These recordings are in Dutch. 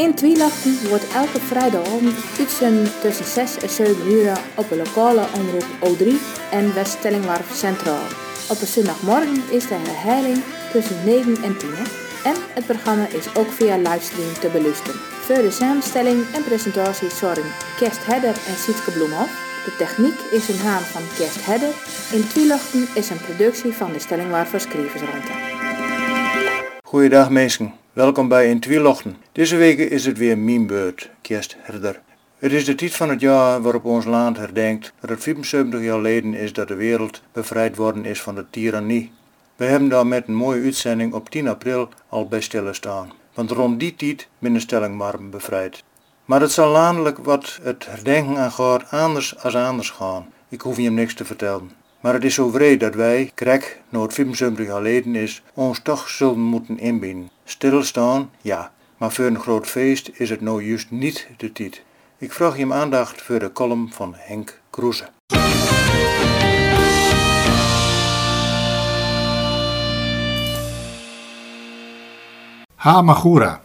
In Twielachten wordt elke vrijdagavond uitzenden tussen 6 en 7 uur op de lokale omroep O3 en West-Stellingwarf Centraal. Op een zondagmorgen is de herhaling tussen 9 en 10. En het programma is ook via livestream te beluisteren. Voor de samenstelling en presentatie zorgen Kerst Hedder en Sietke Bloemhoff. De techniek is in haan van Kerst Hedder. In Twielachten is een productie van de Stellingwarfer Schrijversruimte. Goeiedag mensen, welkom bij In Twielochten. Deze week is het weer mijn beurt, kerstherder. Het is de tijd van het jaar waarop ons land herdenkt dat het 75 jaar geleden is dat de wereld bevrijd worden is van de tirannie. We hebben daar met een mooie uitzending op 10 april al bij staan. Want rond die tijd ben de stellingmarm bevrijd. Maar het zal landelijk wat het herdenken aangaat anders als anders gaan. Ik hoef je niks te vertellen. Maar het is zo vreed dat wij, krek, het 75 jaar geleden is, ons toch zullen moeten inbinden. Stilstaan, ja, maar voor een groot feest is het nou juist niet de tijd. Ik vraag je aandacht voor de column van Henk Kroeze. Hamagura.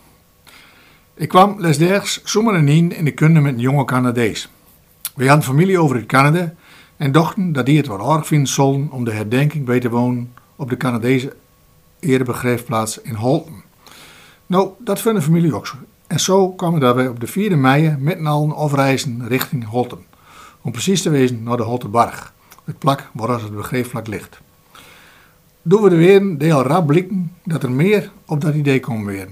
Ik kwam lesdergs zomaar in in de kunde met een jonge Canadees. We hadden familie over in Canada en dachten dat die het wat aardig vinden zullen om de herdenking bij te wonen op de Canadese erebegraafplaats in Holten. Nou, dat vindt de familie ook zo. En zo kwamen daarbij op de 4e mei met een allen afreizen richting Holten. Om precies te wezen naar de Holtenbarg, het plak waar het begraafplak ligt. Doen we er weer de al rap blikken dat er meer op dat idee komen weer.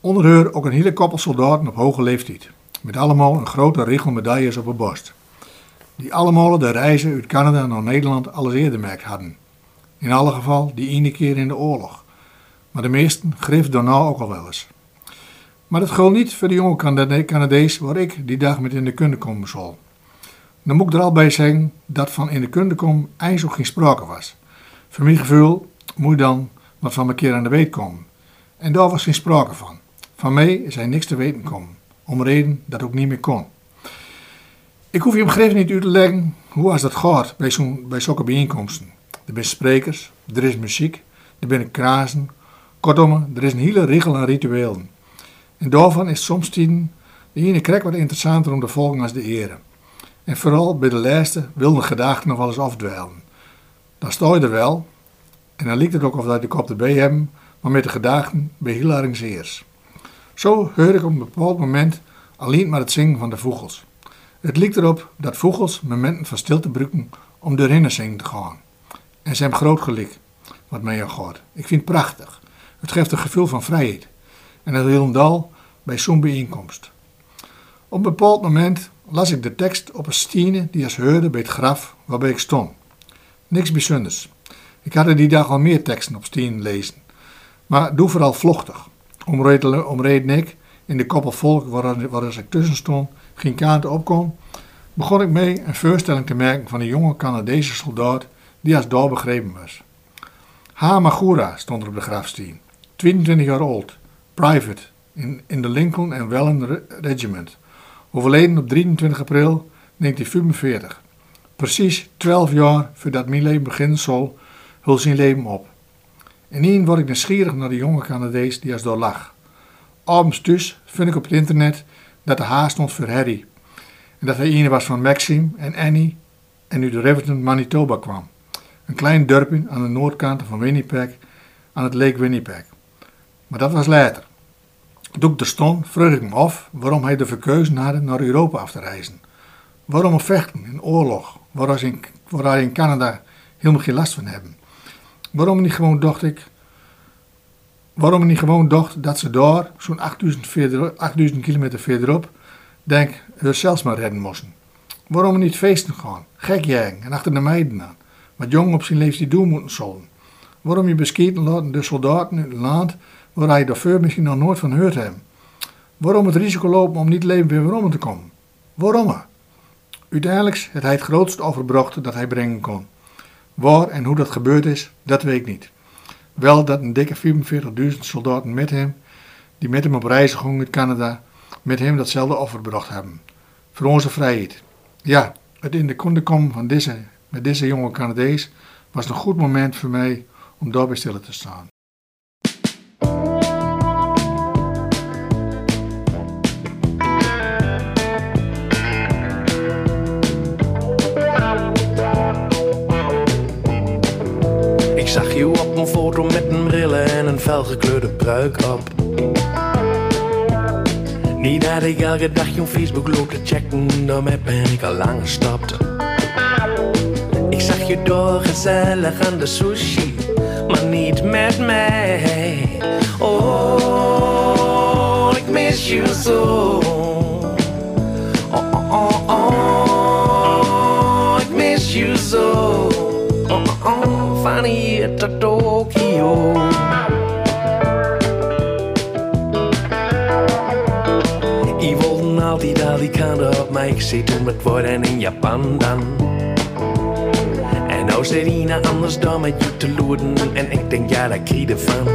Onder haar ook een hele koppel soldaten op hoge leeftijd, met allemaal een grote regel medailles op hun borst die allemaal de reizen uit Canada naar Nederland alles eerder merkt hadden. In alle geval die ene keer in de oorlog. Maar de meesten grif daarna ook al wel eens. Maar dat geldt niet voor de jonge Canadees waar ik die dag met in de kunde komen zal. Dan moet ik er al bij zeggen dat van in de kunde komen eigenlijk geen sprake was. Voor mijn gevoel moet dan wat van een keer aan de weet komen. En daar was geen sprake van. Van mij is hij niks te weten komen, om reden dat ook niet meer kon. Ik hoef je hem niet uit te leggen hoe als dat gaat bij, zo'n, zulke bijeenkomsten. Er zijn sprekers, er is muziek, er zijn krazen. Kortom, er is een hele regel aan rituelen. En daarvan is soms tien de ene krek wat interessanter om te volgen als de ere. En vooral bij de laatste wilde gedachten nog wel eens afdwalen. Dan sta je er wel, en dan lijkt het ook of dat de kop erbij hebben, maar met de gedachten bij heel zeers. Zo hoor ik op een bepaald moment alleen maar het zingen van de vogels. Het lijkt erop dat vogels momenten van stilte gebruiken om de zingen te gaan. En ze hebben groot gelijk, wat mij al gaat. Ik vind het prachtig. Het geeft een gevoel van vrijheid. En dat helemaal bij zo'n bijeenkomst. Op een bepaald moment las ik de tekst op een stine die als heurde bij het graf waarbij ik stond. Niks bijzonders. Ik had er die dag al meer teksten op stenen lezen. Maar doe vooral vlochtig. Om reden, om reden ik in de koppel volk waar, waar ik tussen stond geen kaarten opkom, begon ik mee een voorstelling te merken van een jonge Canadese soldaat die als daar begrepen was. Hamagura stond er op de grafsteen, 22 jaar oud, private in, in de Lincoln and Wellen Regiment, overleden op 23 april 1945. Precies 12 jaar voordat mijn leven beginnen zal, hul zijn leven op. En word ik nieuwsgierig naar de jonge Canadees die als daar lag. Abends dus vind ik op het internet dat de H stond voor Harry. En dat hij een was van Maxime en Annie en nu de Riverton Manitoba kwam. Een klein dorpje aan de noordkant van Winnipeg, aan het Lake Winnipeg. Maar dat was later. Toen ik er stond, vroeg ik me af waarom hij de verkeuzen had naar Europa af te reizen. Waarom vechten in oorlog, waar in, hij in Canada helemaal geen last van hebben. Waarom niet gewoon, dacht ik, waarom niet gewoon dacht dat ze daar, zo'n 8000, 8000 kilometer verderop, denk, zelfs maar redden moesten. Waarom niet feesten gaan, gek jagen en achter de meiden aan, wat jong op zijn leeftijd doen moeten zullen. Waarom je beschieten de soldaten in het land waar hij daarvoor misschien nog nooit van gehoord hebben. Waarom het risico lopen om niet leven weer waarom te komen. Waarom? Uiteindelijk het hij het grootste overbracht dat hij brengen kon. Waar en hoe dat gebeurd is, dat weet ik niet. Wel dat een dikke 45.000 soldaten met hem, die met hem op reis gingen in Canada, met hem datzelfde offer gebracht hebben. Voor onze vrijheid. Ja, het in de konde komen van deze, met deze jonge Canadees was een goed moment voor mij om daarbij stil te staan. Ik zag je op een foto met een brillen en een felgekleurde pruik op. Niet dat ik elke dag je Facebook loop te checken, daarmee ben ik al lang gestopt. Ik zag je door gezellig aan de sushi, maar niet met mij. Oh, ik mis je zo. Ik zit met woorden in Japan dan. En nou zit anders dan met je te loeren en ik denk ja, daar krijg je van.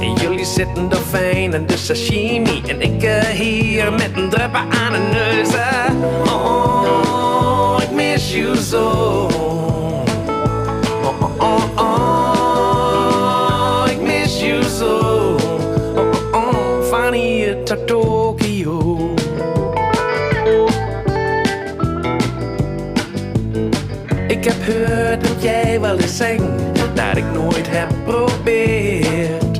En jullie zitten er fijn en de sashimi en ik eh, hier met een druppel aan de neus. eh. Oh, ik mis je zo. Oh, oh, oh, dat jij wel eens zegt dat ik nooit heb geprobeerd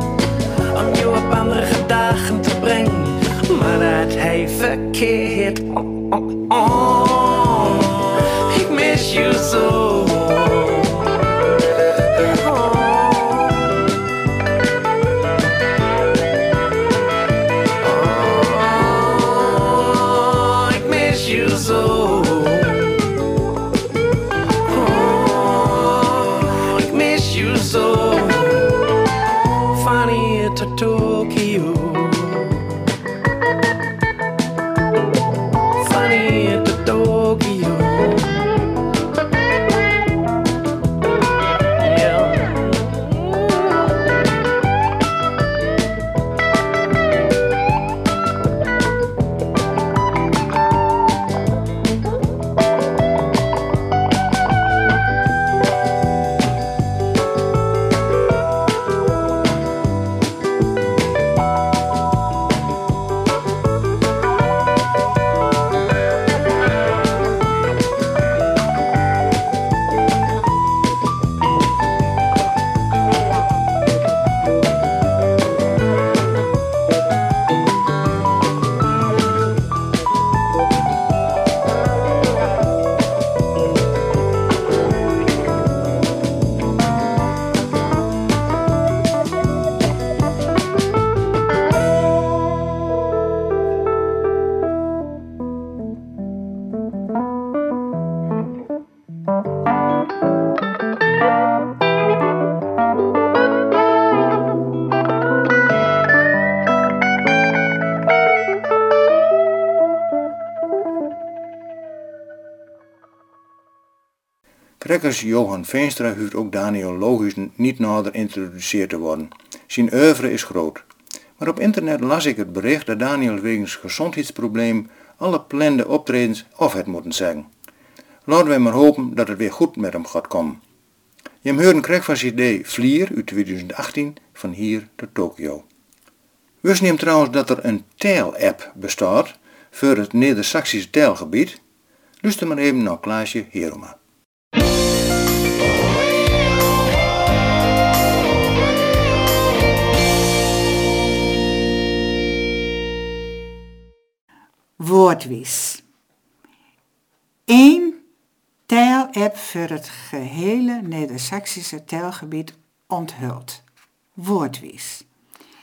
om je op andere gedachten te brengen, maar dat hij verkeerd. Trekkers Johan Veenstra huurt ook Daniel logisch niet nader introduceerd te worden. Zijn oeuvre is groot. Maar op internet las ik het bericht dat Daniel wegens gezondheidsprobleem alle plande optredens af had moeten zeggen. Laten wij maar hopen dat het weer goed met hem gaat komen. Je hem hoorde kreeg van zijn Vlier uit 2018 van hier tot Tokio. Wist hem trouwens dat er een tail-app bestaat voor het Neder-Saxische taalgebied? Luister maar even naar Klaasje Heroma. Woordwies. Eén taal-app voor het gehele Neder-Saxische taalgebied onthuld. Woordwies.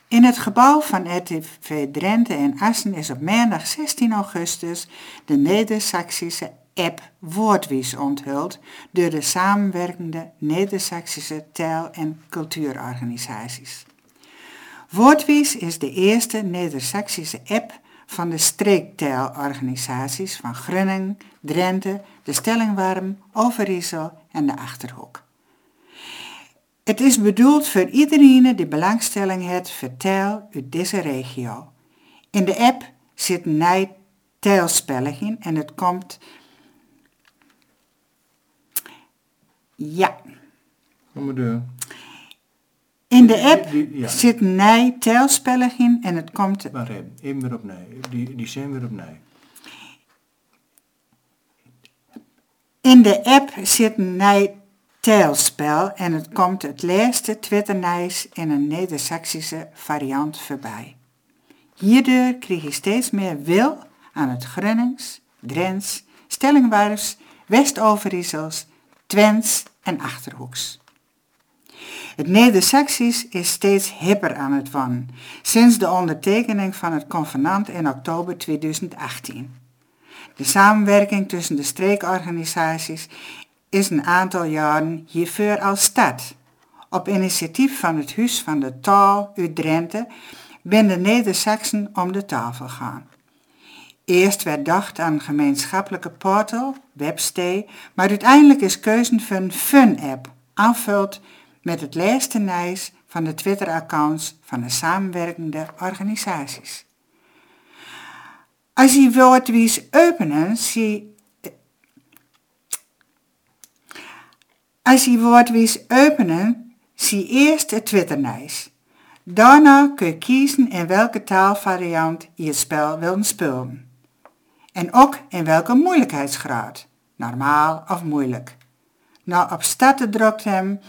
In het gebouw van RTV Drenthe en Assen is op maandag 16 augustus de Neder-Saxische app Woordwies onthuld door de samenwerkende Neder-Saxische taal- en cultuurorganisaties. Woordwies is de eerste Neder-Saxische app van de streektaalorganisaties van Grunning, Drenthe, de Stellingwarm, Overijssel en de Achterhoek. Het is bedoeld voor iedereen die belangstelling heeft voor taal uit deze regio. In de app zit een in en het komt... Ja, Kom maar door. In de app Die- die- ja. zit een taalspelling in en het komt... Wacht even, even weer opnieuw. Die, die zijn weer opnieuw. In de app zit een telspel en het komt het laatste twitternijs in een Neder-Saxische variant voorbij. Hierdoor kreeg je steeds meer wil aan het Grunnings, Drents, Stellingwarfs, West-Overijssels, Twents en Achterhoeks. Het Neder-Saxisch is steeds hipper aan het worden, sinds de ondertekening van het convenant in oktober 2018. De samenwerking tussen de streekorganisaties is een aantal jaren hiervoor al start. Op initiatief van het Huis van de Taal uit Drenthe ben de Neder-Saxen om de tafel gaan. Eerst werd dacht aan een gemeenschappelijke portal, webstee, maar uiteindelijk is keuze voor een fun-app, aanvuld met het laatste nijs van de Twitter-accounts van de samenwerkende organisaties. Als je woordwies openen, zie Als je woordwies openen, zie eerst het Twitternijs. Daarna kun je kiezen in welke taalvariant je het spel wilt spelen. En ook in welke moeilijkheidsgraad, normaal of moeilijk. Na op starten drukt hem,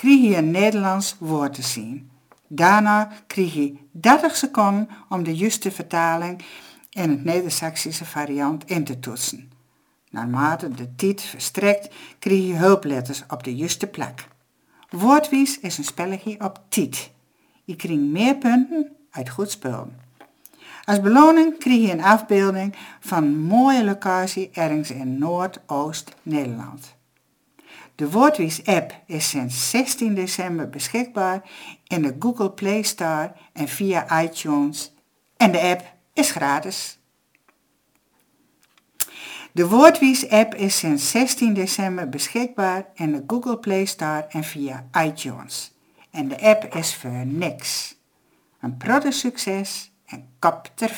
krijg je een Nederlands woord te zien. Daarna krijg je 30 seconden om de juiste vertaling in het Neder-Saxische variant in te toetsen. Naarmate de tijd verstrekt, krijg je hulpletters op de juiste plek. Woordwies is een spelletje op tijd. Je krijgt meer punten uit goed spelen. Als beloning krijg je een afbeelding van een mooie locatie ergens in Noordoost-Nederland. De Woordwies-app is sinds 16 december beschikbaar in de Google Play Store en via iTunes. En de app is gratis. De Woordwies-app is sinds 16 december beschikbaar in de Google Play Store en via iTunes. En de app is voor niks. Een productsucces en kap ter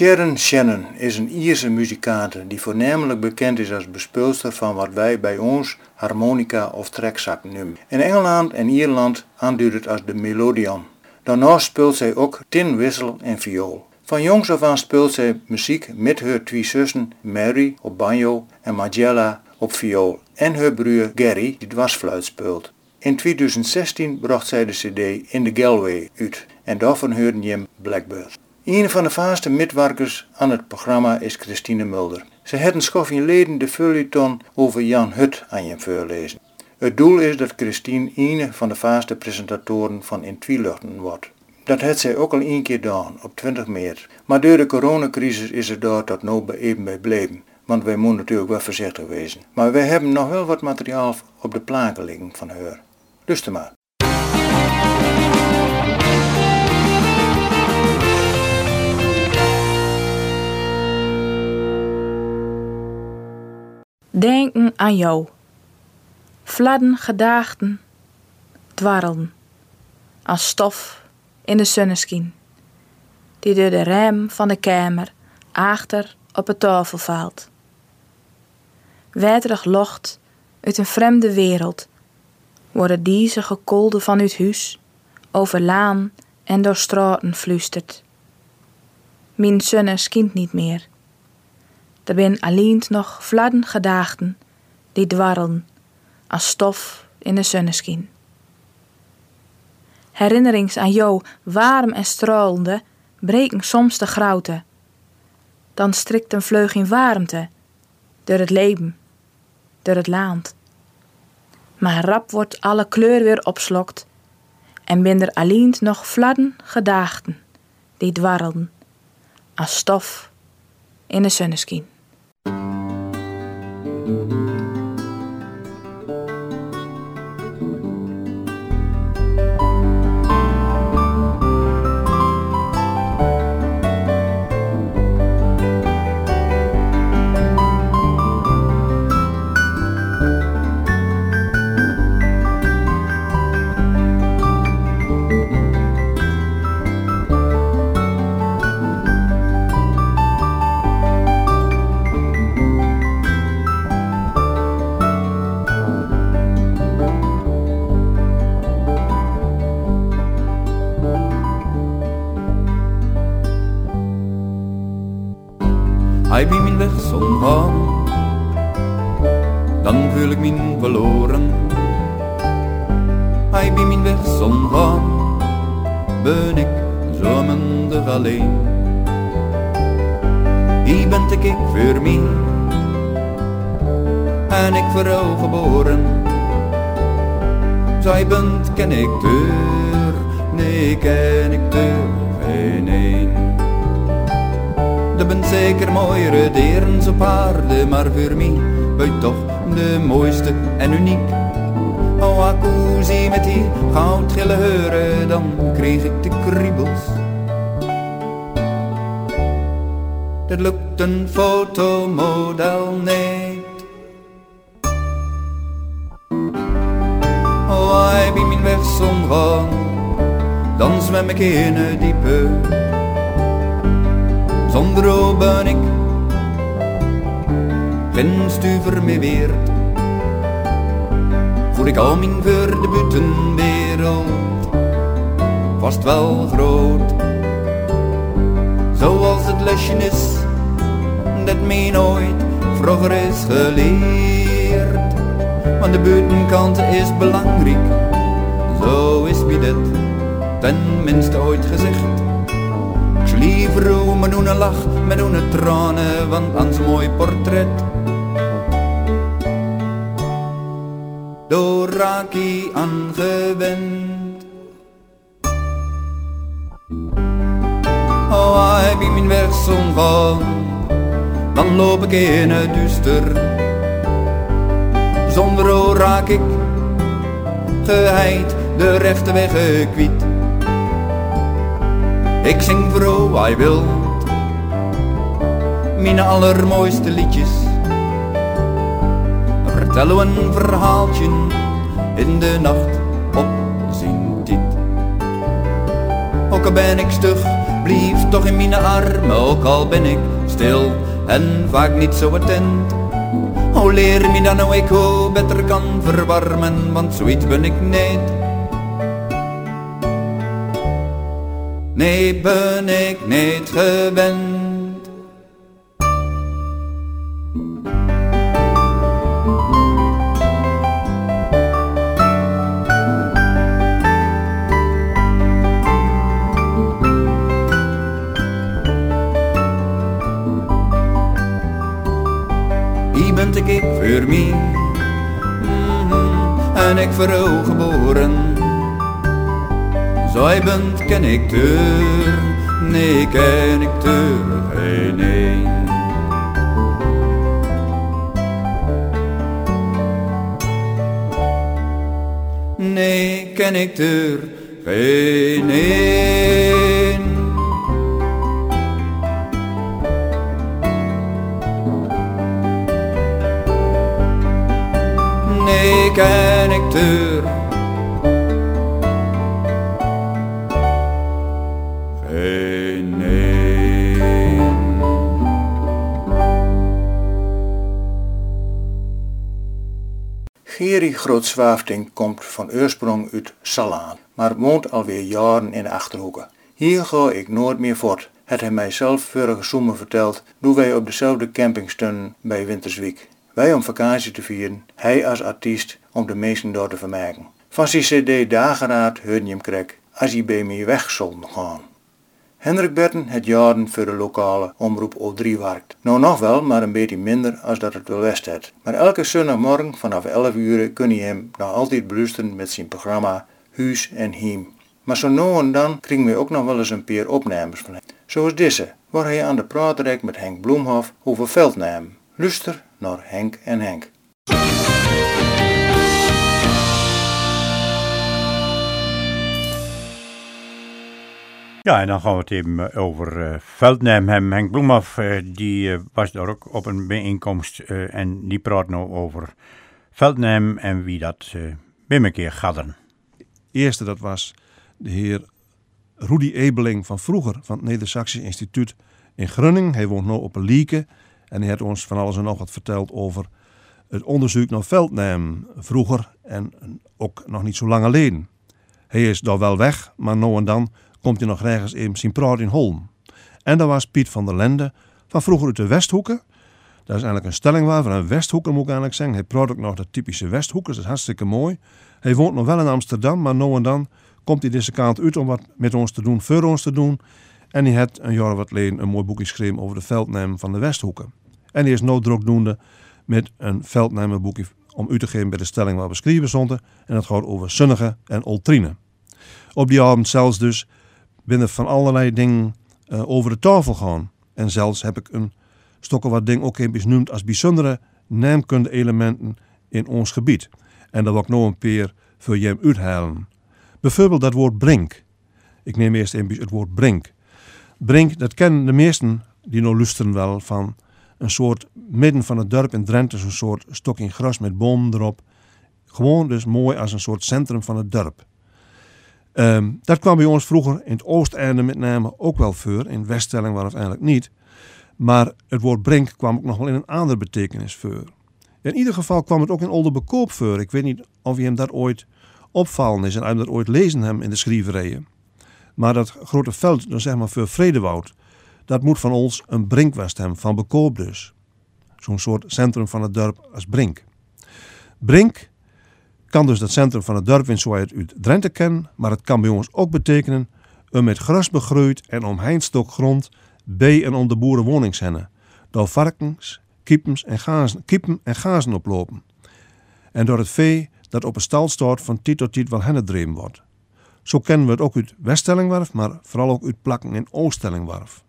Sharon Shannon is een Ierse muzikante die voornamelijk bekend is als bespeelster van wat wij bij ons harmonica of trekzak noemen. In Engeland en Ierland aanduidt het als de melodion. Daarnaast speelt zij ook tinwissel en viool. Van jongs af aan speelt zij muziek met haar twee zussen Mary op banjo en Magella op viool en haar broer Gary die dwarsfluit speelt. In 2016 bracht zij de cd In the Galway uit en daarvan hoorden je Blackbird. Een van de vaste midwerkers aan het programma is Christine Mulder. Ze had een schofje leden de feuilleton over Jan Hut aan je voorlezen. Het doel is dat Christine een van de vaste presentatoren van In Twiluchten wordt. Dat had zij ook al één keer gedaan, op 20 maart. Maar door de coronacrisis is het daar tot nu even bij gebleven. Want wij moeten natuurlijk wel voorzichtig wezen. Maar wij hebben nog wel wat materiaal op de planken liggen van haar. Luister maar. Denken aan jou. Fladden gedachten, dwarrelen. Als stof in de zonneschijn. Die door de rem van de kamer achter op het tafel valt. Weterig locht uit een vreemde wereld. Worden deze gekolde van uw huis over laan en door straten fluistert. Mijn zonne niet meer. Er ben alleen nog fladden gedachten die dwarrelen als stof in de zonneschijn. Herinnerings aan jou, warm en stralende, breken soms de grauwte. Dan strikt een vleug in warmte, door het leven, door het laand. Maar rap wordt alle kleur weer opslokt en binder alleen nog fladden gedachten die dwarrelen als stof in de zonneschijn. Voor ik mijn voor de buitenwereld vast wel groot. Zoals het lesje is dat mij nooit vroeger is geleerd. Want de buitenkant is belangrijk, zo is mij dit tenminste ooit gezegd. Liever met een lach, een tranen, want aan zo'n mooi portret. Door Raki aangewend. Oh, hij bij mijn weg gaan, dan loop ik in het duister. Zonder o raak ik geheid de rechte weg kwijt. Ik zing voor hij wil, mijn allermooiste liedjes. Vertellen een verhaaltje in de nacht op zijn. Ook al ben ik stug, blijf toch in mijn armen, ook al ben ik stil en vaak niet zo attent. Oh, leer me dan hoe ik hoe beter kan verwarmen, want zoiets ben ik niet. Nee, ben ik niet gewend. Zij bent ken ik deur, nee ken ik deur geen een. Nee ken ik deur geen een. Nee Grootzwaafting komt van oorsprong uit Salaan, maar woont alweer jaren in de Achterhoeken. Hier ga ik nooit meer voort, het hij mij zelf vorige zomer verteld, toen wij op dezelfde camping stonden bij Winterswijk. Wij om vakantie te vieren, hij als artiest om de mensen door te vermaken. Van zijn cd Dageraad hoorde je hem krek, als hij bij mij weg zal gaan. Hendrik Berten het jaren voor de lokale omroep O3 werkt. Nou nog wel, maar een beetje minder als dat het wel west het. Maar elke zondagmorgen vanaf 11 uur kun je hem nog altijd beluisteren met zijn programma Huis en Hiem. Maar zo nu en dan krijgen we ook nog wel eens een paar opnames van hem. Zoals deze, waar hij aan de praat met Henk Bloemhof over veldnamen. Luister naar Henk en Henk. Ja, en dan gaan we het even eh, over eh Veldnaam hebben. Henk Bloemhoff, eh, die eh, was daar ook op een bijeenkomst eh, en die praat nou over Veldnaam en wie dat eh bij een keer gadderen. eerste dat was de heer Rudy Ebeling van vroeger van het Neder-Saxisch Instituut in Grunning. Hij woont nu op een lieke en hij heeft ons van alles en nog wat verteld over het onderzoek naar veldnaam vroeger en ook nog niet zo lang geleden. Hij is daar wel weg, maar nu en dan komt hij nog ergens in zijn praat in Holm. En dat was Piet van der Lende van vroeger uit de Westhoeken. Dat is eigenlijk een stelling waar van een Westhoeker moet ik eigenlijk zeggen. Hij praat ook nog de typische Westhoekers, dat is hartstikke mooi. Hij woont nog wel in Amsterdam, maar nu en dan komt hij deze kant uit om wat met ons te doen, voor ons te doen. En hij heeft een jaar wat geleden een mooi boekje geschreven over de veldnaam van de Westhoeken. En hij is noodrokdoende met een veldnamenboekje om u te geven bij de stelling waar beschreven stond. En dat gaat over Sunnige en Oltrine. Op die avond zelfs dus binnen van allerlei dingen eh, over de tafel gaan. En zelfs heb ik een stokken wat ding ook even benoemd als bijzondere naamkunde elementen in ons gebied. En dat wil ik nog een keer voor je uithalen. Bijvoorbeeld dat woord brink. Ik neem eerst even het woord brink. Brink, dat kennen de meesten die nog luisteren wel van een soort midden van het dorp in Drenthe, zo'n soort stok in gras met bomen erop. Gewoon dus mooi als een soort centrum van het dorp. Ehm, dat kwam bij ons vroeger in het Oosteinde met name ook wel voor. In Weststelling was het eigenlijk niet. Maar het woord brink kwam ook nog wel in een andere betekenis voor. In ieder geval kwam het ook in Oldenbekoop voor. Ik weet niet of je hem dat ooit opvallen is en hem dat ooit lezen hem in de schrijverijen. Maar dat grote veld, dan zeg maar voor Vredewoud, dat moet van ons een brinkwest hebben, van Bekoop dus. Zo'n soort centrum van het dorp als Brink. Brink kan dus dat centrum van het dorp in het uit Drenthe kennen, maar het kan bij ons ook betekenen een met gras begroeid en omheind stok grond bij en om de boerenwoningshennen. Door varkens, en gazen, kiepen en gazen oplopen. En door het vee dat op een stal van tijd tot tijd wel hennendreven wordt. Zo kennen we het ook uit Weststellingwerf, maar vooral ook uit Plakken in Ooststellingwerf.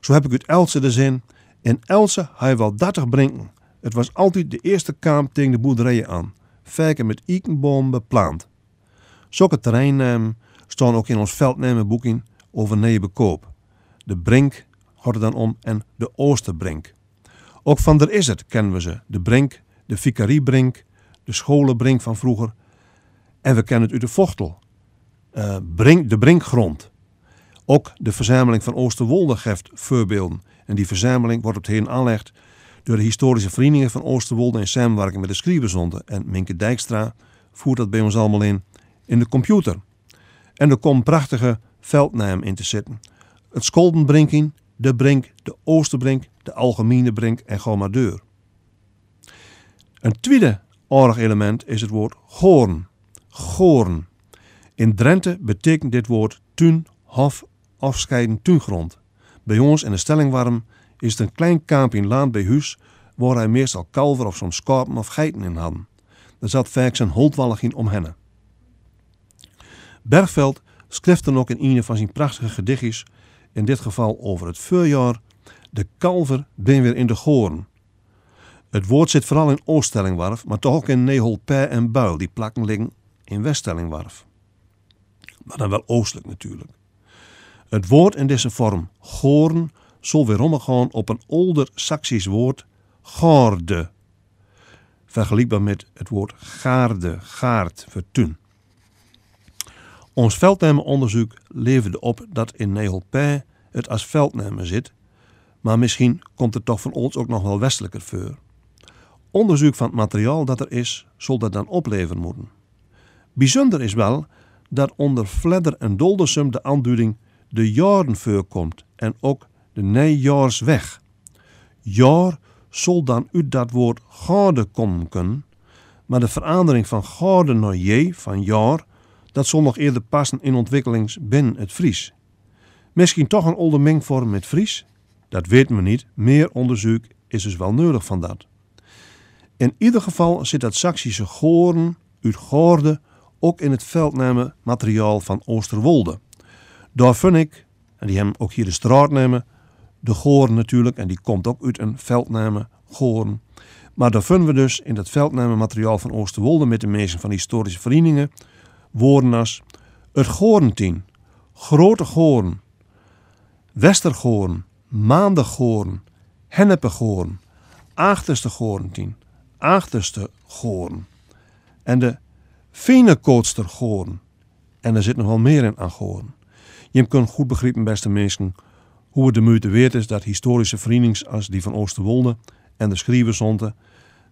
Zo heb ik uit Elsen de zin, in Elsen had je wel 30 brinken. Het was altijd de eerste kaam tegen de boerderijen aan. Verken met eikenboom beplant. Zulke terreinnamen staan ook in ons veldnamenboek in over Neebekoop. De Brink gaat dan om en de Oosterbrink. Ook van der is het kennen we ze. De Brink, de Vicariebrink, de Scholenbrink van vroeger. En we kennen het uit de Vochtel. Eh, brink, de Brinkgrond. Ook de verzameling van Oosterwolde geeft voorbeelden. En die verzameling wordt op het heen aangelegd door de historische verenigingen van Oosterwolde in samenwerking met de Schrijverzonde. En Minke Dijkstra voert dat bij ons allemaal in in de computer. En er komt prachtige veldnaam in te zitten. Het Skoldenbrinking, de Brink, de Oosterbrink, de Algemene Brink en gewoon maar deur. Een tweede aardig element is het woord goorn. Goorn. In Drenthe betekent dit woord tuin, hof, afscheiden tuingrond. Bij ons in de Stellingwarm is het een klein kaampje in laan bij huis waar hij meestal kalver of soms schapen of geiten in hadden. Er zat vaak zijn holtwallig in omhennen. Bergveld schrijft dan ook in een van zijn prachtige gedichtjes, in dit geval over het voorjaar, de kalver ben weer in de goorn. Het woord zit vooral in Ooststellingwarf, maar toch ook in Neholpij en Buil, die plakken liggen in Weststellingwarf. Maar dan wel oostelijk natuurlijk. Het woord in deze vorm, goorn, zal weer omgaan op een older Saxisch woord, gaarde. Vergelijkbaar met het woord gaarde, gaard, vertun. Ons veldnemenonderzoek leverde op dat in Neholpij het als veldnemen zit, maar misschien komt het toch van ons ook nog wel westelijker voor. Onderzoek van het materiaal dat er is, zal dat dan opleveren moeten. Bijzonder is wel dat onder Fledder en Doldersum de aanduiding de jaren voorkomt en ook de nijjaarsweg. Jaar zal dan uit dat woord gade komen maar de verandering van gade naar je, van jaar, dat zal nog eerder passen in ontwikkelings binnen het Fries. Misschien toch een oude mengvorm met Fries? Dat weten we niet. Meer onderzoek is dus wel nodig van dat. In ieder geval zit dat Saksische goren uit Goorde ook in het veldnemen materiaal van Oosterwolde. Daar vind ik, en die hebben ook hier de straat nemen, de goren natuurlijk, en die komt ook uit een veldnemen goren. Maar daar vinden we dus in dat veldnemen materiaal van Oosterwolde met de meesten van historische verenigingen woorden als het Gorentien, Grote Goorn, Westergoorn, Maandegoorn, Hennepegoorn, Achterste Gorentien, Achterste Goorn en de Venekootster Goorn. En er zit nog wel meer in aan Goorn. Je kunt goed begrijpen, beste mensen, hoe het de moeite waard is dat historische verenigingen als die van Oosterwolde en de Schrijverzonde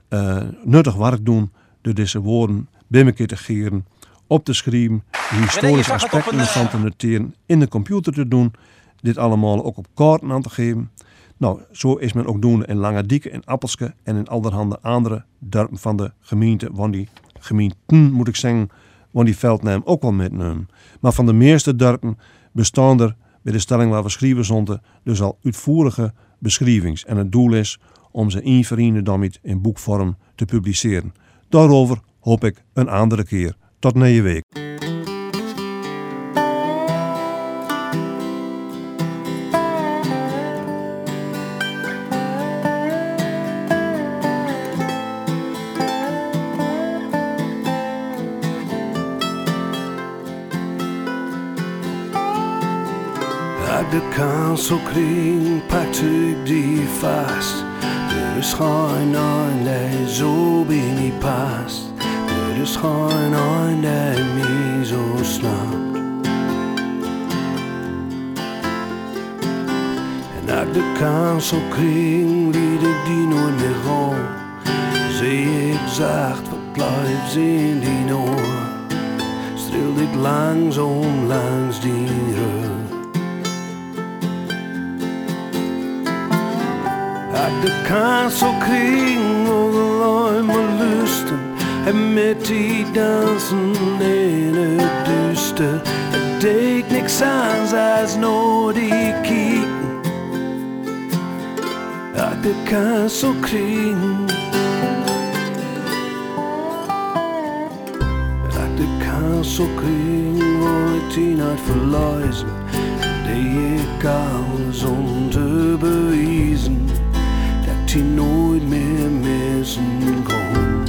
uh, nuttig werk doen door deze woorden bij te geren op te schrijven, de historische aspecten van te noteren, in de computer te doen, dit allemaal ook op kaarten aan te geven. Nou, zo is men ook doen in Lange Dieke, in Appelske en in allerhande andere dorpen van de gemeente, want die gemeenten moet ik zeggen, want die veldnaam ook wel metnemen. Maar van de meeste dorpen bestaan er bij de stelling waar we schrijven zonden dus al uitvoerige beschrijvings. En het doel is om ze in verenigen dan in boekvorm te publiceren. Daarover hoop ik een andere keer. Tot na je pakt ik die vast. Er is geen een zo binnen past. Er is geen een die mij zo snapt. En uit de kanselkring liet ik die nooit meer gaan. Zie ik zacht wat blijft in die oor. Streel ik langzaam langs die de kanselkring loj med lusten är mitt i dansen in het duister. Het deed niks aan als nooit i kieken. Uit de kanselkring. Uit de kanselkring wil ik die niet verluizen. Die ik alles die nooit meer missen kon.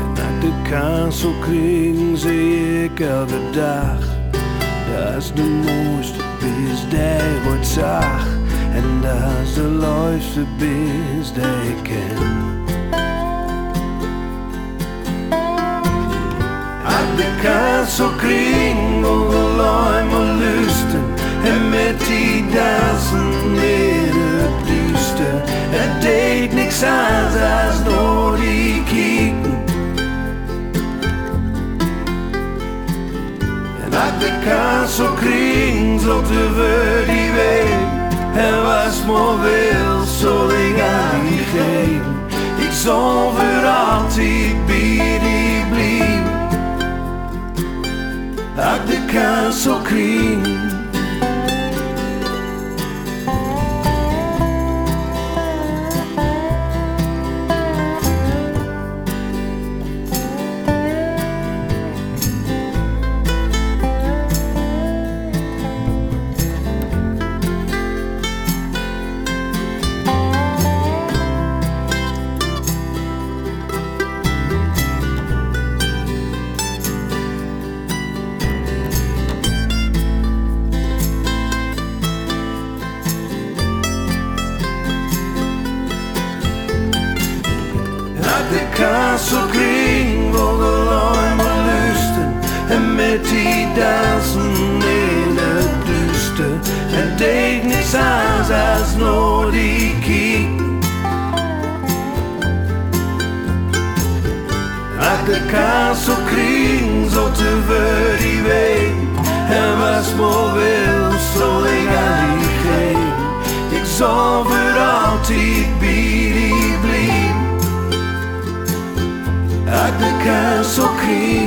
En uit de kanselkring zie ik elke dag, dat is de mooiste bis die wordt zag. En dat is de leukste bis die ik ken. Uit de kanselkring och lime och lusten En met die dansen med het duister. Het deed niks aan als door die kieken. En uit de kanselkring zochten we die week En was maar wel zo lang aan die geven Ik zal voor altijd bij die blijven Uit de kanselkring Uit kanselkring.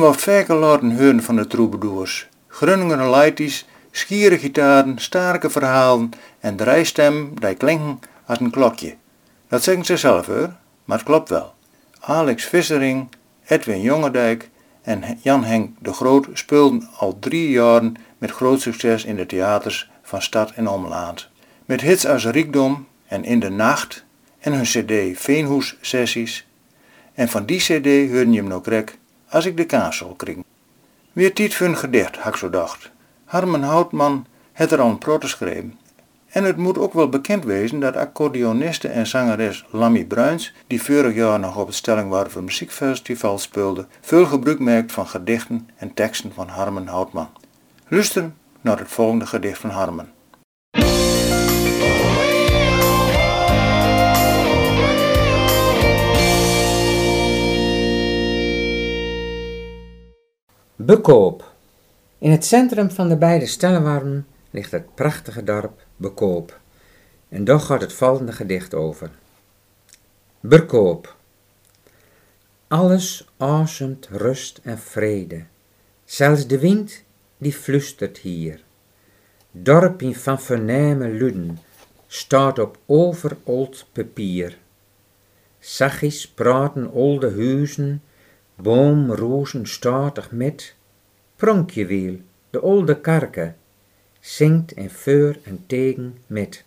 Hebben wat vaker laten horen van de troubadours. Grunningen leities, schiere gitaren, sterke verhalen en drijstem die klinken als een klokje. Dat zeggen ze zelf hoor, maar het klopt wel. Alex Vissering, Edwin Jongendijk en Jan Henk de Groot speelden al drie jaren met groot succes in de theaters van stad en omland. Met hits als Riekdom en In de Nacht en hun cd Veenhoes Sessies. En van die cd hoorde je hem nog krek als ik de kaas zal kring. Weer voor een gedicht, had ik zo dacht. Harmen Houtman het er al een prot geschreven. En het moet ook wel bekend wezen dat accordeoniste en zangeres Lammy Bruins, die vorig jaar nog op het Stellingwarven Muziekfestival speelde, veel gebruik maakt van gedichten en teksten van Harmen Houtman. Luister naar het volgende gedicht van Harmen. Bekoop. In het centrum van de beide Stellenwarmen ligt het prachtige dorp Bekoop. En daar gaat het volgende gedicht over. Bekoop. Alles asemt rust en vrede. Zelfs de wind die flustert hier. Dorpien van vername luden staat op overold papier. Zachtjes praten olde huizen, boomrozen statig met. Pronkjewiel, de olde karke, zingt en voor en tegen met.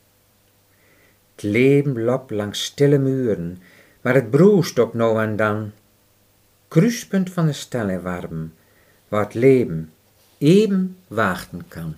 Het leven loopt langs stille muren, maar het broest ook nou en dan. Kruispunt van de stellenwarm, waar het leven even wachten kan.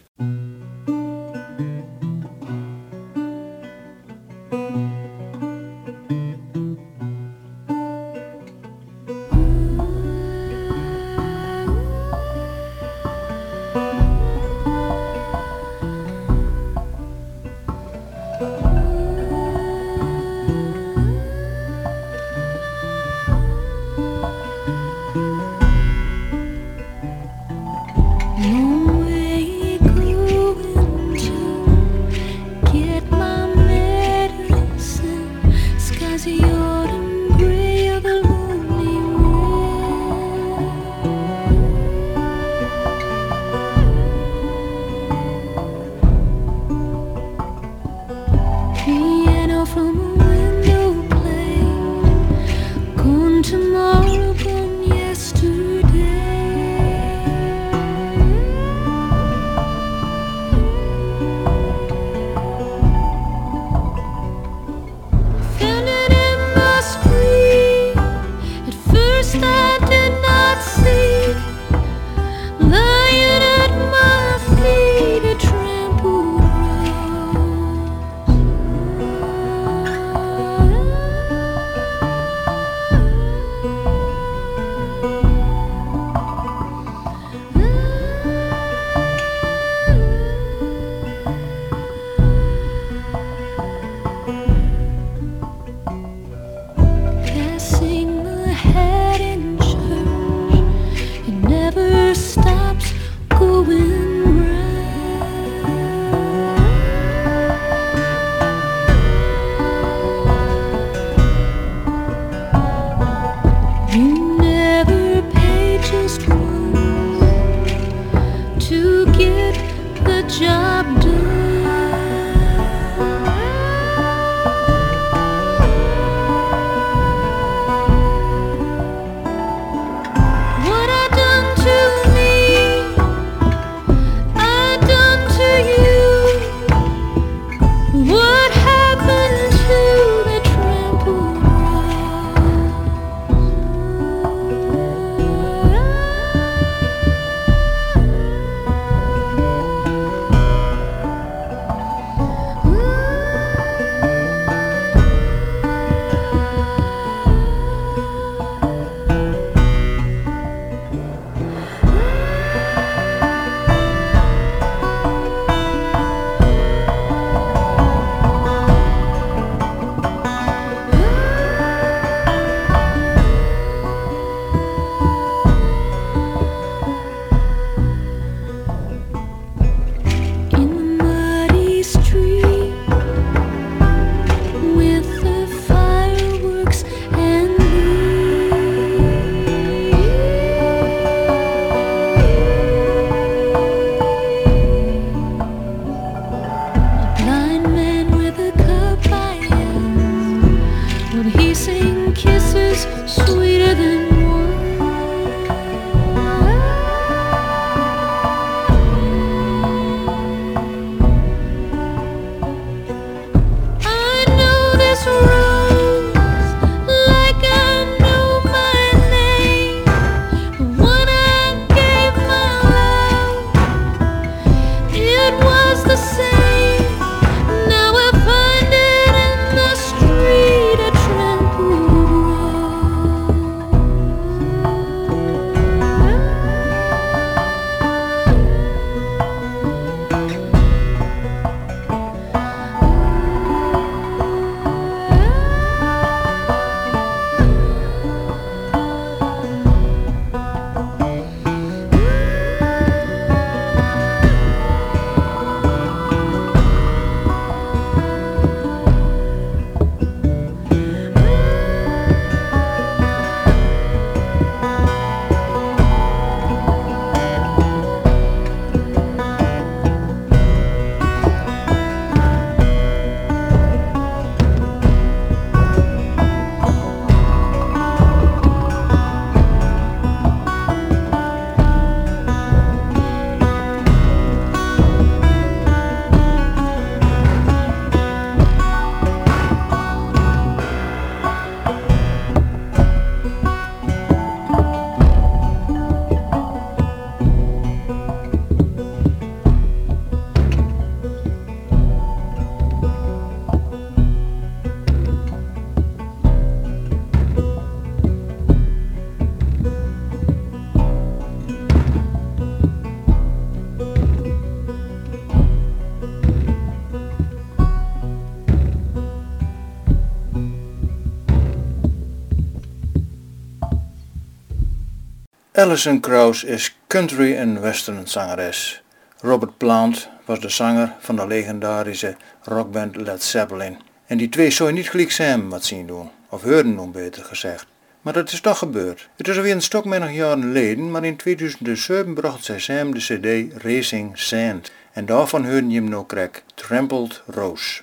Alison Krauss is country en western zangeres. Robert Plant was de zanger van de legendarische rockband Led Zeppelin. En die twee zou je niet gelijk samen wat zien doen, of horen doen beter gezegd. Maar dat is toch gebeurd. Het is alweer een stok menig jaren geleden, maar in 2007 bracht zij samen de cd Racing Sand. En daarvan hoorden je hem nou krek, Trampled Rose.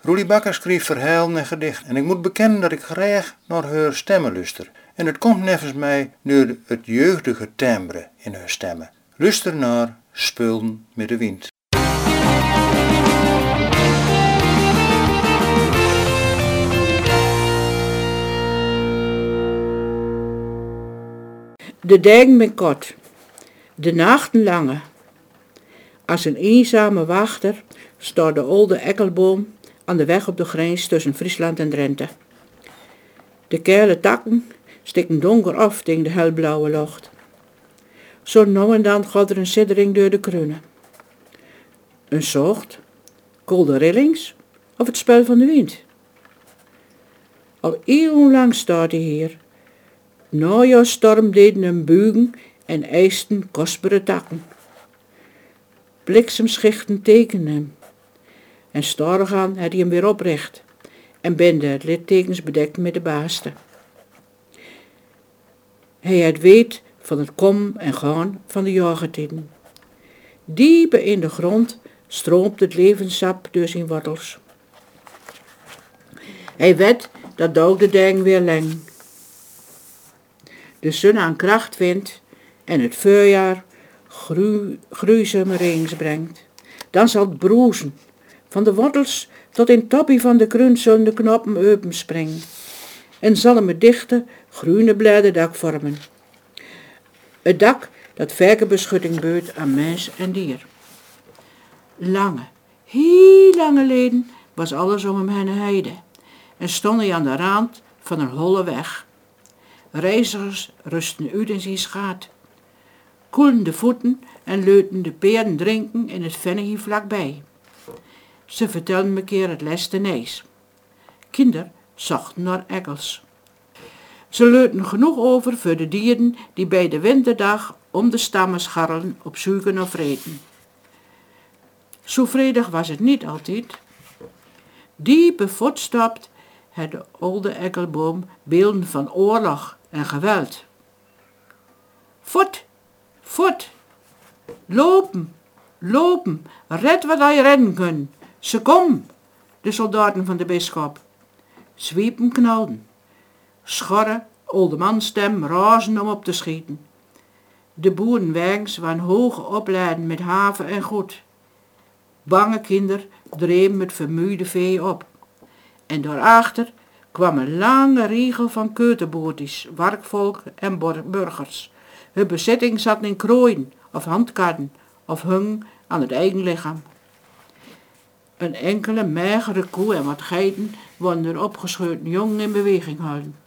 Roelie Bakker schreef verhalen en gedichten en ik moet bekennen dat ik graag naar haar stemmen luister. En het komt nevens mij door het jeugdige timbre in haar stemmen. Luister naar Spullen met de wind. De dagen ben kort, de nachten lange. Als een eenzame wachter staat de oude ekkelboom aan de weg op de grens tussen Friesland en Drenthe. De kale takken stikken donker af tegen de helblauwe lucht. Zo nou en dan gaat er een siddering door de kruinen. Een zocht, kolde rillings of het spel van de wind. Al eeuwenlang staat hij hier. Najaarstorm deden hem buigen en eisten kostbare takken. Bliksemschichten tekenen hem. En starig aan had hij hem weer oprecht en bende het littekens bedekt met de baaste. Hij had weet van het kom en gaan van de jagertijden. Diepe in de grond stroomt het levenssap door zijn wortels. Hij weet dat ook de deng weer leng. De zon aan kracht vindt en het voorjaar gru regens brengt. Dan zal het broezen, van de wortels tot in toppie van de kruin zullen de knoppen open springen. En zal hem het dichte, groene bladerdak vormen. Het dak dat verkenbeschutting beurt aan mens en dier. Lange, heel lange leden was alles om hem heen heide en stond hij aan de rand van een holle weg. Reizigers rusten uit in zijn schaat, koelen de voeten en leuten de peren drinken in het vennetje vlakbij. Ze vertelden me keer het leste nees. Kinder zochten naar ekkels. Ze leuten genoeg over voor de dieren die bij de winterdag om de stammen scharrelen op zoeken of vreten. Zo vredig was het niet altijd. Diepe voetstapt had de oude ekkelboom beelden van oorlog en geweld. Voet, voet, lopen, lopen, red wat hij redden kunt. Ze kom, de soldaten van de bisschop. Zwiepen knalden. Schorre, oude manstem razen om op te schieten. De boerenwagens waren hoog opleiden met haven en goed. Bange kinder dreven met vermoeide vee op. En daarachter kwam een lange riegel van keuterboertjes, werkvolk en burgers. Hun bezetting zat in krooien of handkarren of hung aan het eigen lichaam. Een enkele magere koe en wat geiten worden er opgescheurd jongen in beweging houden.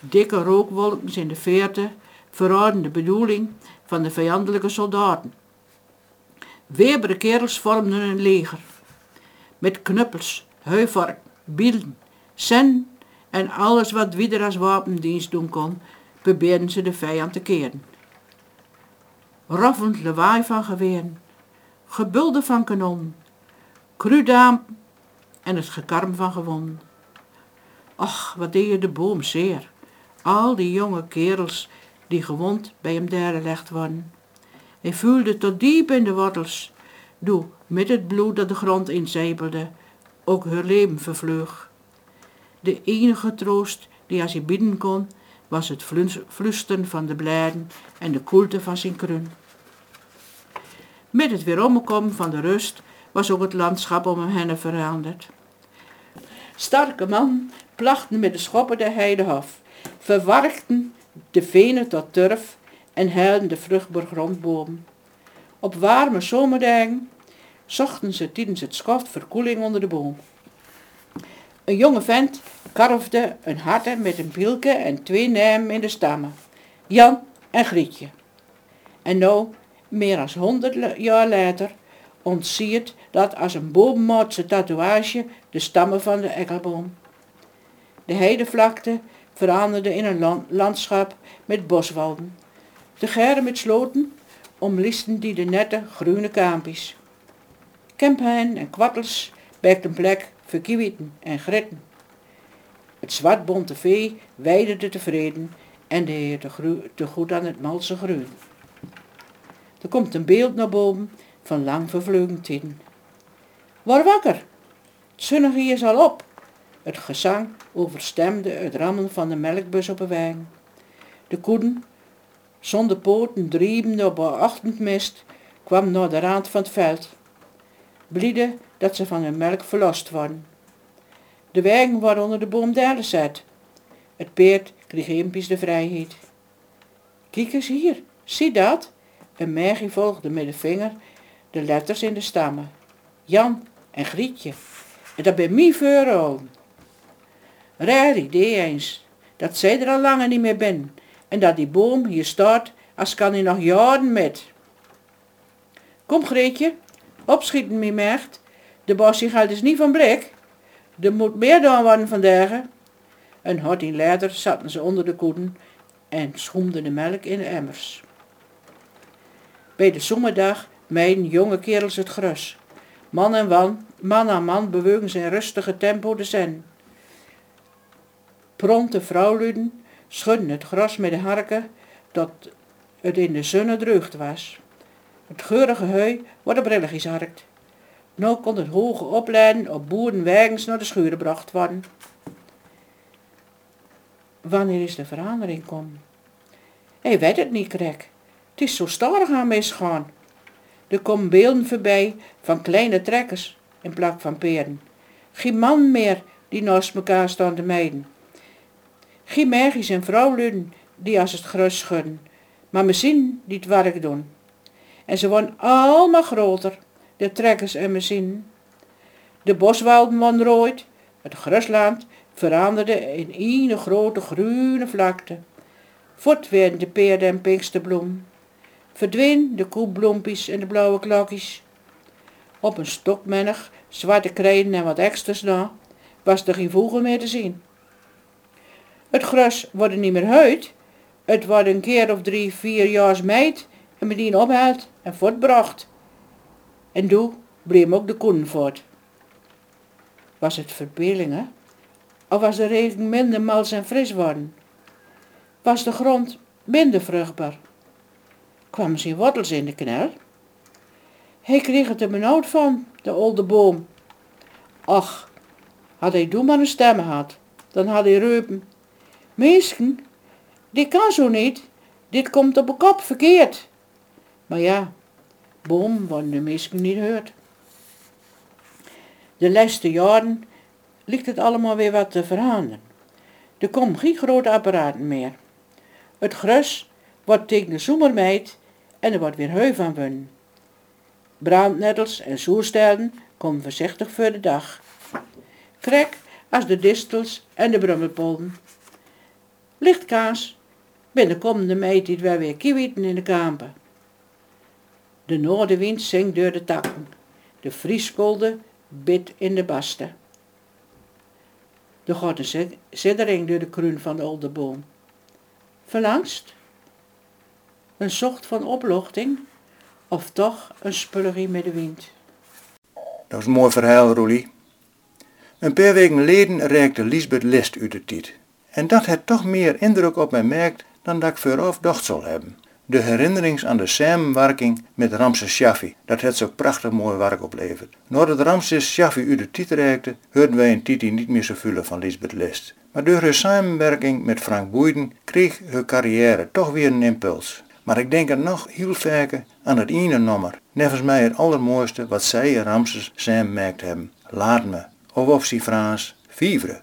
Dikke rookwolken in de veerte verraden de bedoeling van de vijandelijke soldaten. Weerbere kerels vormden een leger. Met knuppels, heuvark, bielen, sen en alles wat wieder als wapendienst doen kon, probeerden ze de vijand te keren. Raffend lawaai van geweren, gebulde van kanon, krudaam en het gekarm van gewonden. Ach, wat deed je de boom zeer. Al die jonge kerels die gewond bij hem dergelegd worden. Hij voelde tot diep in de wortels, doe met het bloed dat de grond inzepelde, ook haar leven vervloog. De enige troost die als hij bieden kon, was het flusten van de blijden en de koelte van zijn krun. Met het weeromkomen van de rust was ook het landschap om hem veranderd. Starke man plachten met de schoppen de heide af, verwarkten de venen tot turf en heilden de vruchtbare grondbomen. Op warme zomerdagen zochten ze tijdens het schoft verkoeling onder de boom. Een jonge vent karfde een harte met een bielke en twee namen in de stammen. Jan en Grietje. En nou, meer dan honderd jaar later, ontziet dat als een boommaatse tatoeage de stammen van de ekkelboom. De heidevlakte veranderde in een landschap met boswalden. De geren met sloten omlisten die de nette groene kaampjes. Kemphein en kwattels een plek voor en gritten. Het zwartbonte vee weiderde tevreden en de heer te, goed aan het malse groen. Er komt een beeld naar boven van lang vervleugen tijden. Word wakker, het zonnige is al op. Het gezang overstemde het rammen van de melkbus op een wagen. De koeden, zonder poten driebende op de ochtendmist, kwam naar de rand van het veld. Blieden dat ze van hun melk verlost worden. De wagen wordt onder de boom zet. Het peert kreeg impies de vrijheid. Kijk eens hier, zie dat? Een mergie volgde met de vinger de letters in de stammen. Jan en Grietje. En dat ben mij voor. Raar idee eens, dat zij er al langer niet meer ben. En dat die boom hier staat, als kan hij nog jaren met. Kom Grietje, opschieten mijn mecht. De bossie gaat dus niet van blik. Er moet meer dan worden vandaag. Een in later zaten ze onder de koeden en schoemden de melk in de emmers. Bij de zomerdag mijden jonge kerels het gras. Man en man, man aan man bewegen ze in rustige tempo de zen. Pronte vrouwluden schudden het gras met de harken dat het in de zonne dreugd was. Het geurige heu wordt op rilligjes harkt. Nu kon het hoge opleiden op boerenwagens naar de schuren gebracht worden. Wanneer is de verandering komen? Hij weet het niet, krek. Het is zo starig aan misgaan. Er komen beelden voorbij van kleine trekkers in plak van peren. Geen man meer die naast elkaar staan te meiden. Geen mergies en vrouwluden die als het grus schudden, maar misschien die het werk doen. En ze worden allemaal groter, de trekkers en machine. De boswouden worden het grusland veranderde in een grote groene vlakte. Voort werden de peerden en pinksterbloem. Verdween de koebloempies en de blauwe klokjes. Op een stokmennig, zwarte kreden en wat extra's na, was er geen vogel meer te zien. Het gras wordt niet meer huid, het wordt een keer of drie, vier jaar meid en met die ophaalt en voortbracht. En doe bleef ook de koen voort. Was het verbeeldingen? Of was de regen minder mals en fris worden? Was de grond minder vruchtbaar? Kwamen zijn wortels in de knel? Hij kreeg het er benauwd van, de oude boom. Ach, had hij toen maar een stem gehad, dan had hij reupen. Meesken, dit kan zo niet, dit komt op een kop verkeerd. Maar ja, boom worden de meesken niet hoort. De laatste jaren ligt het allemaal weer wat te veranderen. Er komen geen grote apparaten meer. Het gras wordt tegen de zomermeid en er wordt weer heu van wunnen. Brandnettels en soerstellen komen voorzichtig voor de dag. Krek als de distels en de brummelpollen. Lichtkaas, binnenkomende meid die wij weer kiewieten in de kampen. De noordenwind zingt door de takken. De vrieskolde bid in de basten. Er gaat een door de kroon van de oude boom. Verlangst? Een zocht van oplochting? Of toch een spullerie met de wind? Dat is een mooi verhaal, Roelie. Een paar weken geleden reikte Lisbeth List uit de tiet. En dat heeft toch meer indruk op mij merkt dan dat ik vooraf dacht zal hebben. De herinnerings aan de samenwerking met Ramses Shaffi, dat het zo prachtig mooi werk oplevert. Nadat Ramses Shaffi u de titel reikte, hoorden wij een Titi niet meer zo vullen van Lisbeth List. Maar door haar samenwerking met Frank Boeiden kreeg haar carrière toch weer een impuls. Maar ik denk er nog heel vaker aan het ene nummer. Nevens mij het allermooiste wat zij en Ramses samenmerkt hebben. Laat me, of sie Frans, vivre.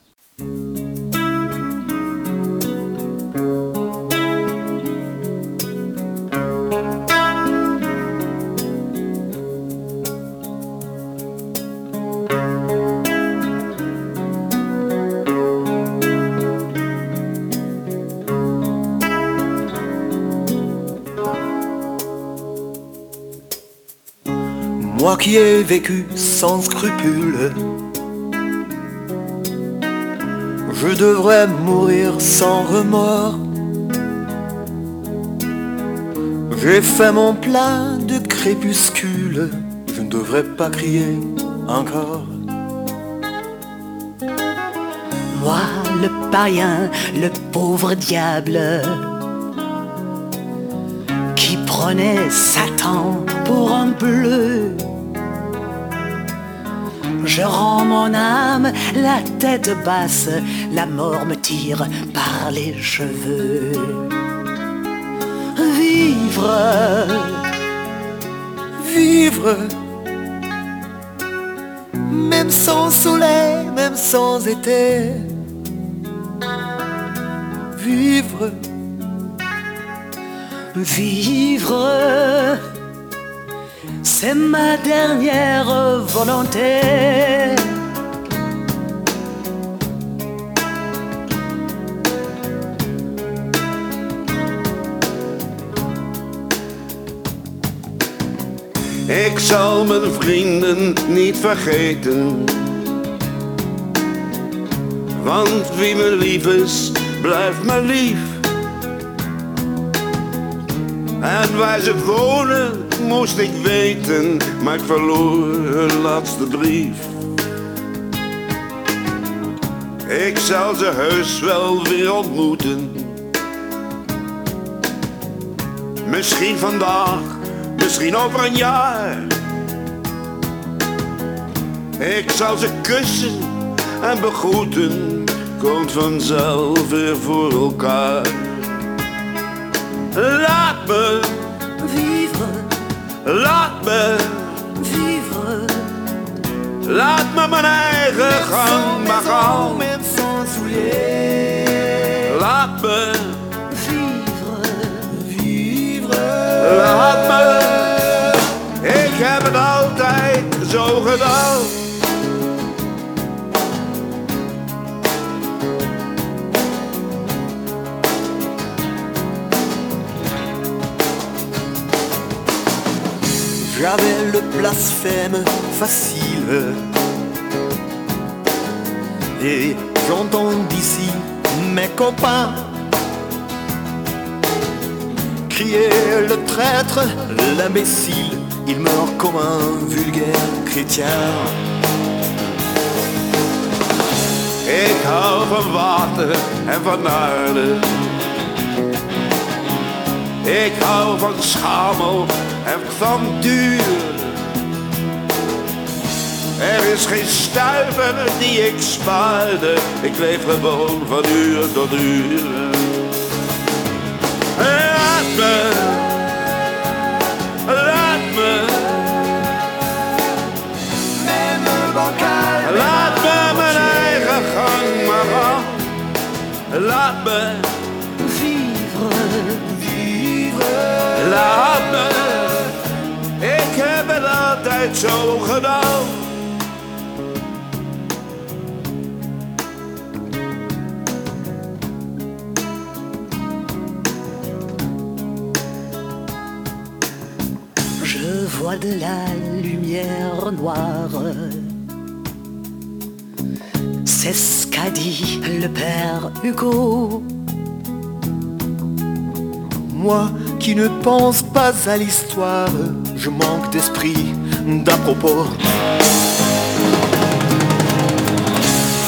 Qui ai vécu sans scrupule, je devrais mourir sans remords. J'ai fait mon plat de crépuscule, je ne devrais pas crier encore. Moi, le païen, le pauvre diable, qui prenait Satan pour un bleu. Je rends mon âme la tête basse, la mort me tire par les cheveux. Vivre, Vivre, même sans soleil, même sans été. Vivre, vivre, c'est ma dernière volonté. Ik zal mijn vrienden niet vergeten. Want wie me lief is, blijft me lief. En waar ze wonen, moest ik weten, maar ik verloor hun laatste brief. Ik zal ze heus wel weer ontmoeten. Misschien vandaag, misschien over een jaar. Ik zal ze kussen en begroeten, komt vanzelf weer voor elkaar. Laat me Laat me, vivre, laat me mijn eigen gang maar gaan. Laat me, Vivre, vivre. laat me. Ik heb het altijd zo gedaan. Blasphème facile. Et j'entends d'ici mes copains crier le traître, l'imbécile. Il meurt comme un vulgaire chrétien. Ik van water en van aarde. Ik hou van schamel en van duur. Er is geen stuiver die ik spaarde. Ik leef gewoon van uur tot uur. Laat me, laat me, laat me mijn eigen gang maar gaan. Laat me Vivre, vivre. Laat me, ik heb het altijd zo gedaan. De la lumière noire. C'est ce qu'a dit le père Hugo. Moi qui ne pense pas à l'histoire, je manque d'esprit, d'à propos.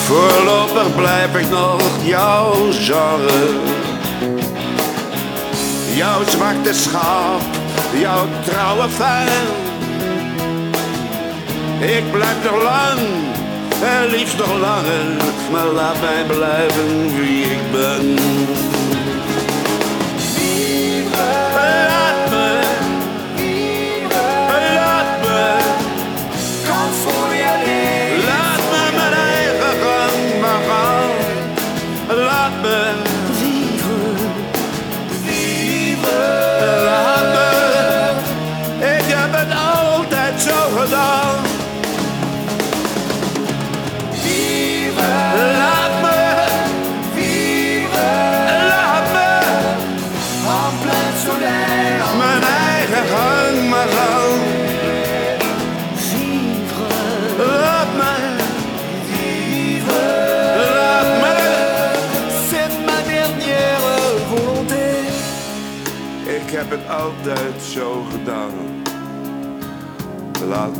Voorlopig blijf ik nog jouw genre. Jouw zwarte schaap, jouw trouwe fan. Ik blijf nog lang, en liefst nog langer, maar laat mij blijven wie ik ben. Altijd zo gedaan. Laat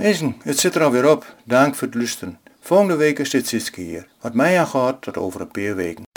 Mensen, het zit er alweer op. Dank voor het luisteren. Volgende week is dit Siske hier. Wat mij aan gaat tot over een paar weken.